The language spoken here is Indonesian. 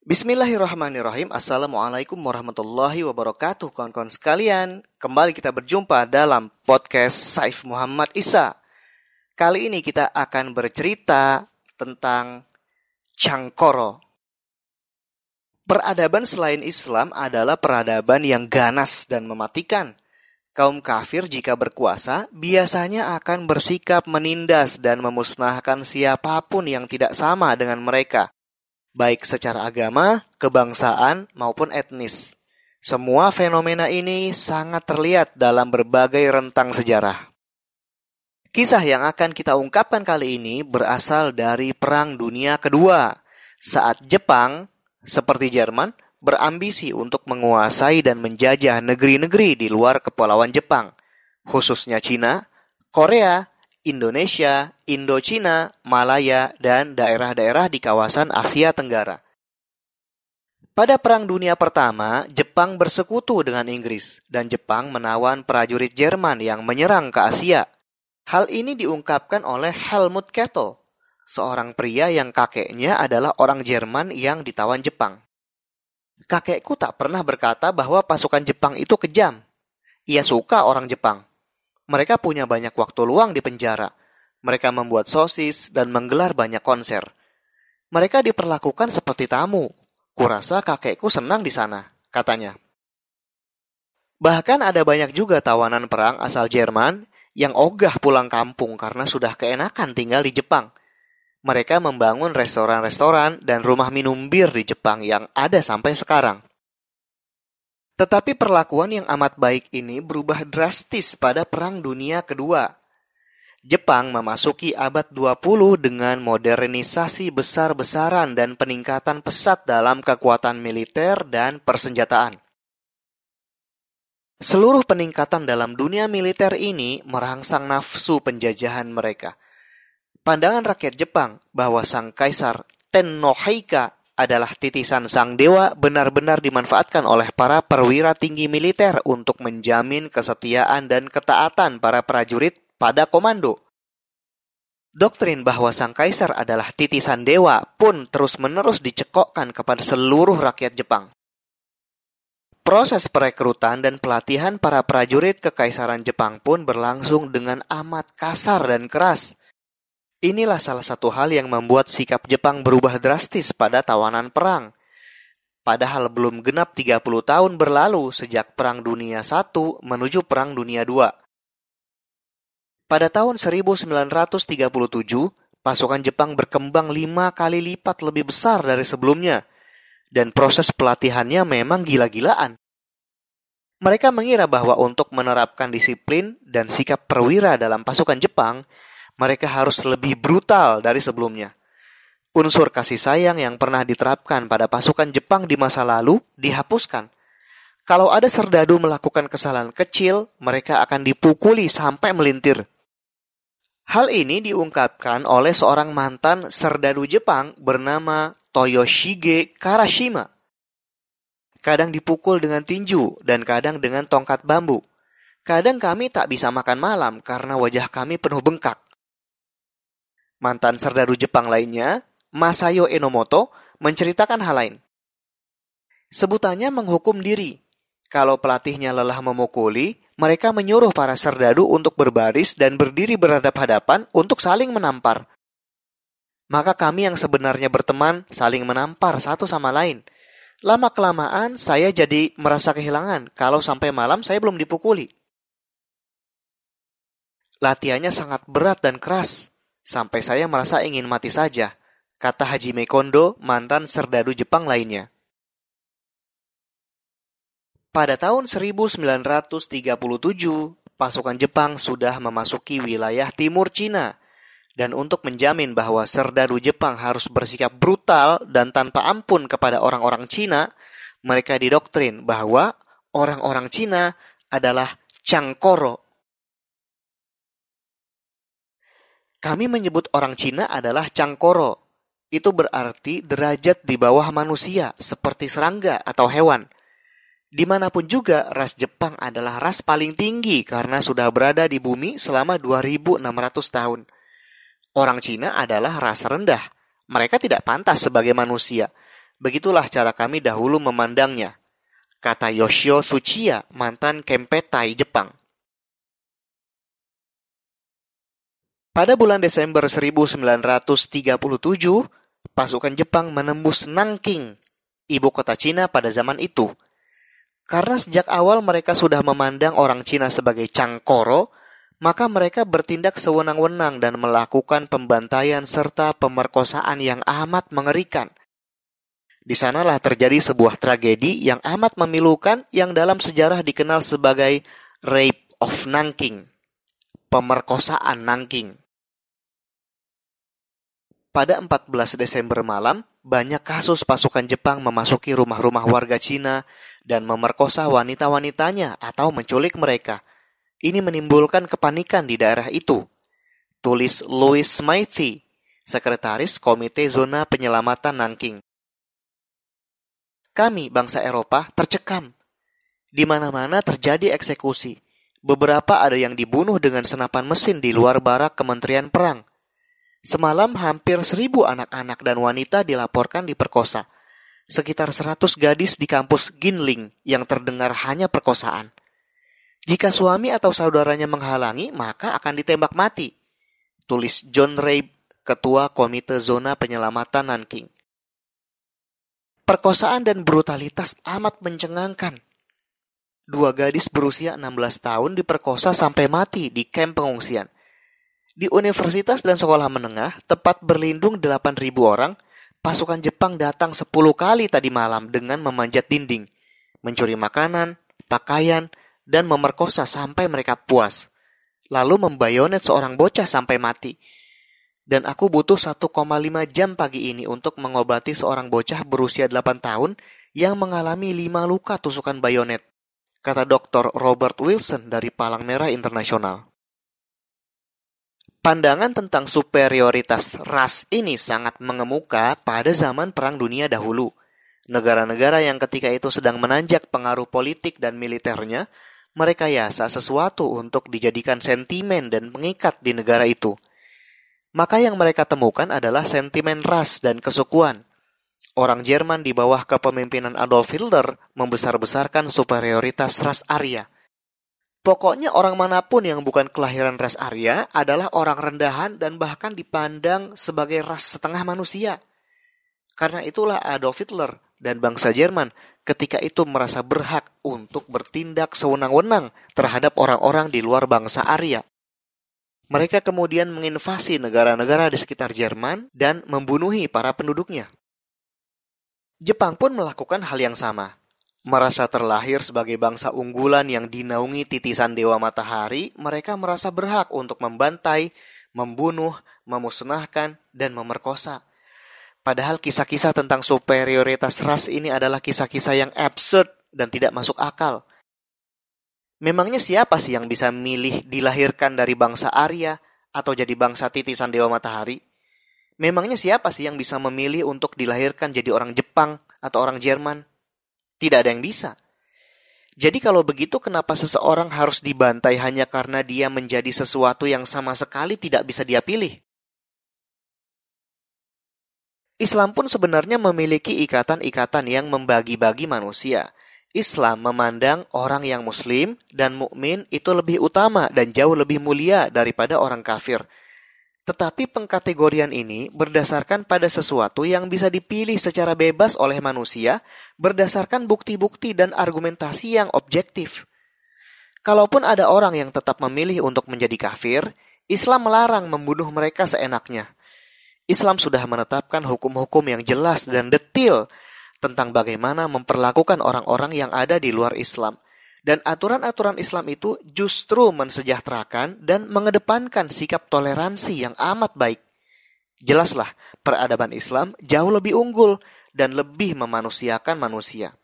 Bismillahirrahmanirrahim. Assalamualaikum warahmatullahi wabarakatuh Kawan-kawan sekalian. Kembali kita berjumpa dalam podcast Saif Muhammad Isa. Kali ini kita akan bercerita tentang Cangkoro. Peradaban selain Islam adalah peradaban yang ganas dan mematikan. Kaum kafir jika berkuasa biasanya akan bersikap menindas dan memusnahkan siapa pun yang tidak sama dengan mereka baik secara agama, kebangsaan, maupun etnis. Semua fenomena ini sangat terlihat dalam berbagai rentang sejarah. Kisah yang akan kita ungkapkan kali ini berasal dari Perang Dunia Kedua, saat Jepang, seperti Jerman, berambisi untuk menguasai dan menjajah negeri-negeri di luar kepulauan Jepang, khususnya Cina, Korea, Indonesia, Indochina, Malaya, dan daerah-daerah di kawasan Asia Tenggara. Pada Perang Dunia Pertama, Jepang bersekutu dengan Inggris, dan Jepang menawan prajurit Jerman yang menyerang ke Asia. Hal ini diungkapkan oleh Helmut Kettel, seorang pria yang kakeknya adalah orang Jerman yang ditawan Jepang. Kakekku tak pernah berkata bahwa pasukan Jepang itu kejam. Ia suka orang Jepang. Mereka punya banyak waktu luang di penjara. Mereka membuat sosis dan menggelar banyak konser. Mereka diperlakukan seperti tamu. Kurasa kakekku senang di sana, katanya. Bahkan ada banyak juga tawanan perang asal Jerman yang ogah pulang kampung karena sudah keenakan tinggal di Jepang. Mereka membangun restoran-restoran dan rumah minum bir di Jepang yang ada sampai sekarang. Tetapi perlakuan yang amat baik ini berubah drastis pada Perang Dunia Kedua. Jepang memasuki abad 20 dengan modernisasi besar-besaran dan peningkatan pesat dalam kekuatan militer dan persenjataan. Seluruh peningkatan dalam dunia militer ini merangsang nafsu penjajahan mereka. Pandangan rakyat Jepang bahwa sang kaisar Tennohaika adalah titisan sang dewa benar-benar dimanfaatkan oleh para perwira tinggi militer untuk menjamin kesetiaan dan ketaatan para prajurit pada komando. Doktrin bahwa sang kaisar adalah titisan dewa pun terus-menerus dicekokkan kepada seluruh rakyat Jepang. Proses perekrutan dan pelatihan para prajurit kekaisaran Jepang pun berlangsung dengan amat kasar dan keras. Inilah salah satu hal yang membuat sikap Jepang berubah drastis pada tawanan perang. Padahal belum genap 30 tahun berlalu sejak Perang Dunia I menuju Perang Dunia II. Pada tahun 1937, pasukan Jepang berkembang lima kali lipat lebih besar dari sebelumnya, dan proses pelatihannya memang gila-gilaan. Mereka mengira bahwa untuk menerapkan disiplin dan sikap perwira dalam pasukan Jepang, mereka harus lebih brutal dari sebelumnya. Unsur kasih sayang yang pernah diterapkan pada pasukan Jepang di masa lalu dihapuskan. Kalau ada serdadu melakukan kesalahan kecil, mereka akan dipukuli sampai melintir. Hal ini diungkapkan oleh seorang mantan serdadu Jepang bernama Toyoshige Karashima. Kadang dipukul dengan tinju dan kadang dengan tongkat bambu. Kadang kami tak bisa makan malam karena wajah kami penuh bengkak. Mantan serdadu Jepang lainnya, Masayo Enomoto, menceritakan hal lain. Sebutannya menghukum diri. Kalau pelatihnya lelah memukuli, mereka menyuruh para serdadu untuk berbaris dan berdiri berhadap-hadapan untuk saling menampar. Maka kami yang sebenarnya berteman saling menampar satu sama lain. Lama-kelamaan saya jadi merasa kehilangan kalau sampai malam saya belum dipukuli. Latihannya sangat berat dan keras. Sampai saya merasa ingin mati saja, kata Haji Mekondo, mantan serdadu Jepang lainnya. Pada tahun 1937, pasukan Jepang sudah memasuki wilayah timur Cina. Dan untuk menjamin bahwa serdadu Jepang harus bersikap brutal dan tanpa ampun kepada orang-orang Cina, mereka didoktrin bahwa orang-orang Cina adalah cangkoro Kami menyebut orang Cina adalah cangkoro. Itu berarti derajat di bawah manusia, seperti serangga atau hewan. Di mana pun juga, ras Jepang adalah ras paling tinggi karena sudah berada di bumi selama 2600 tahun. Orang Cina adalah ras rendah. Mereka tidak pantas sebagai manusia. Begitulah cara kami dahulu memandangnya, kata Yoshio Tsuchiya, mantan Kempetai Jepang. Pada bulan Desember 1937, pasukan Jepang menembus Nanking, ibu kota Cina pada zaman itu. Karena sejak awal mereka sudah memandang orang Cina sebagai cangkoro, maka mereka bertindak sewenang-wenang dan melakukan pembantaian serta pemerkosaan yang amat mengerikan. Di sanalah terjadi sebuah tragedi yang amat memilukan yang dalam sejarah dikenal sebagai Rape of Nanking, pemerkosaan Nanking. Pada 14 Desember malam, banyak kasus pasukan Jepang memasuki rumah-rumah warga Cina dan memerkosa wanita-wanitanya atau menculik mereka. Ini menimbulkan kepanikan di daerah itu. Tulis Louis Smithy, Sekretaris Komite Zona Penyelamatan Nanking. Kami, bangsa Eropa, tercekam. Di mana-mana terjadi eksekusi. Beberapa ada yang dibunuh dengan senapan mesin di luar barak Kementerian Perang. Semalam hampir seribu anak-anak dan wanita dilaporkan diperkosa. Sekitar seratus gadis di kampus Ginling yang terdengar hanya perkosaan. Jika suami atau saudaranya menghalangi, maka akan ditembak mati. Tulis John Ray, Ketua Komite Zona Penyelamatan Nanking. Perkosaan dan brutalitas amat mencengangkan. Dua gadis berusia 16 tahun diperkosa sampai mati di kamp pengungsian. Di universitas dan sekolah menengah, tepat berlindung 8.000 orang, pasukan Jepang datang 10 kali tadi malam dengan memanjat dinding, mencuri makanan, pakaian, dan memerkosa sampai mereka puas. Lalu membayonet seorang bocah sampai mati. Dan aku butuh 1,5 jam pagi ini untuk mengobati seorang bocah berusia 8 tahun yang mengalami 5 luka tusukan bayonet, kata Dr. Robert Wilson dari Palang Merah Internasional. Pandangan tentang superioritas ras ini sangat mengemuka pada zaman Perang Dunia dahulu. Negara-negara yang ketika itu sedang menanjak pengaruh politik dan militernya, mereka yasa sesuatu untuk dijadikan sentimen dan pengikat di negara itu. Maka yang mereka temukan adalah sentimen ras dan kesukuan. Orang Jerman di bawah kepemimpinan Adolf Hitler membesar-besarkan superioritas ras Arya – Pokoknya orang mana pun yang bukan kelahiran ras Arya adalah orang rendahan dan bahkan dipandang sebagai ras setengah manusia. Karena itulah Adolf Hitler dan bangsa Jerman ketika itu merasa berhak untuk bertindak sewenang-wenang terhadap orang-orang di luar bangsa Arya. Mereka kemudian menginvasi negara-negara di sekitar Jerman dan membunuhi para penduduknya. Jepang pun melakukan hal yang sama. Merasa terlahir sebagai bangsa unggulan yang dinaungi titisan dewa matahari, mereka merasa berhak untuk membantai, membunuh, memusnahkan, dan memerkosa. Padahal kisah-kisah tentang superioritas ras ini adalah kisah-kisah yang absurd dan tidak masuk akal. Memangnya siapa sih yang bisa milih dilahirkan dari bangsa Arya atau jadi bangsa titisan dewa matahari? Memangnya siapa sih yang bisa memilih untuk dilahirkan jadi orang Jepang atau orang Jerman? Tidak ada yang bisa. Jadi kalau begitu kenapa seseorang harus dibantai hanya karena dia menjadi sesuatu yang sama sekali tidak bisa dia pilih? Islam pun sebenarnya memiliki ikatan-ikatan yang membagi-bagi manusia. Islam memandang orang yang muslim dan mukmin itu lebih utama dan jauh lebih mulia daripada orang kafir. Tetapi pengkategorian ini berdasarkan pada sesuatu yang bisa dipilih secara bebas oleh manusia berdasarkan bukti-bukti dan argumentasi yang objektif. Kalaupun ada orang yang tetap memilih untuk menjadi kafir, Islam melarang membunuh mereka seenaknya. Islam sudah menetapkan hukum-hukum yang jelas dan detil tentang bagaimana memperlakukan orang-orang yang ada di luar Islam – dan aturan-aturan Islam itu justru mensejahterakan dan mengedepankan sikap toleransi yang amat baik. Jelaslah, peradaban Islam jauh lebih unggul dan lebih memanusiakan manusia.